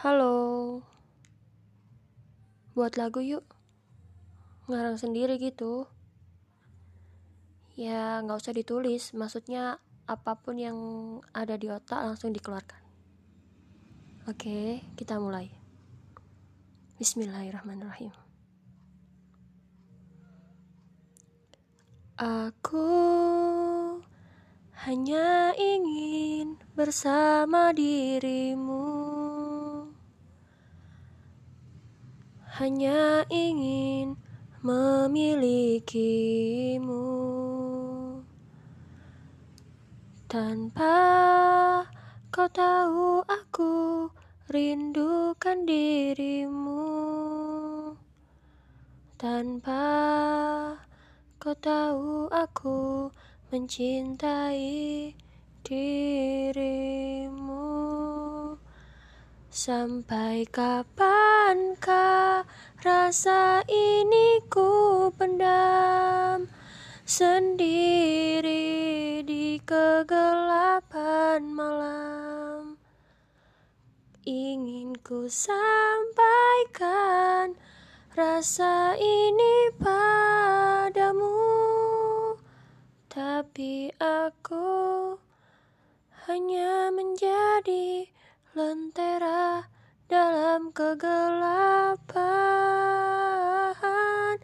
Halo, buat lagu yuk. Ngarang sendiri gitu. Ya, nggak usah ditulis. Maksudnya apa pun yang ada di otak langsung dikeluarkan. Oke, kita mulai. Bismillahirrahmanirrahim. Aku hanya ingin bersama dirimu. Hanya ingin memilikimu. Tanpa kau tahu aku rindukan dirimu. Tanpa kau tahu aku mencintai dirimu. Sampai kapankah rasa ini ku pendam Sendiri di kegelapan malam Ingin ku sampaikan rasa ini padamu Tapi aku hanya menjadi lentera dalam kegelapan.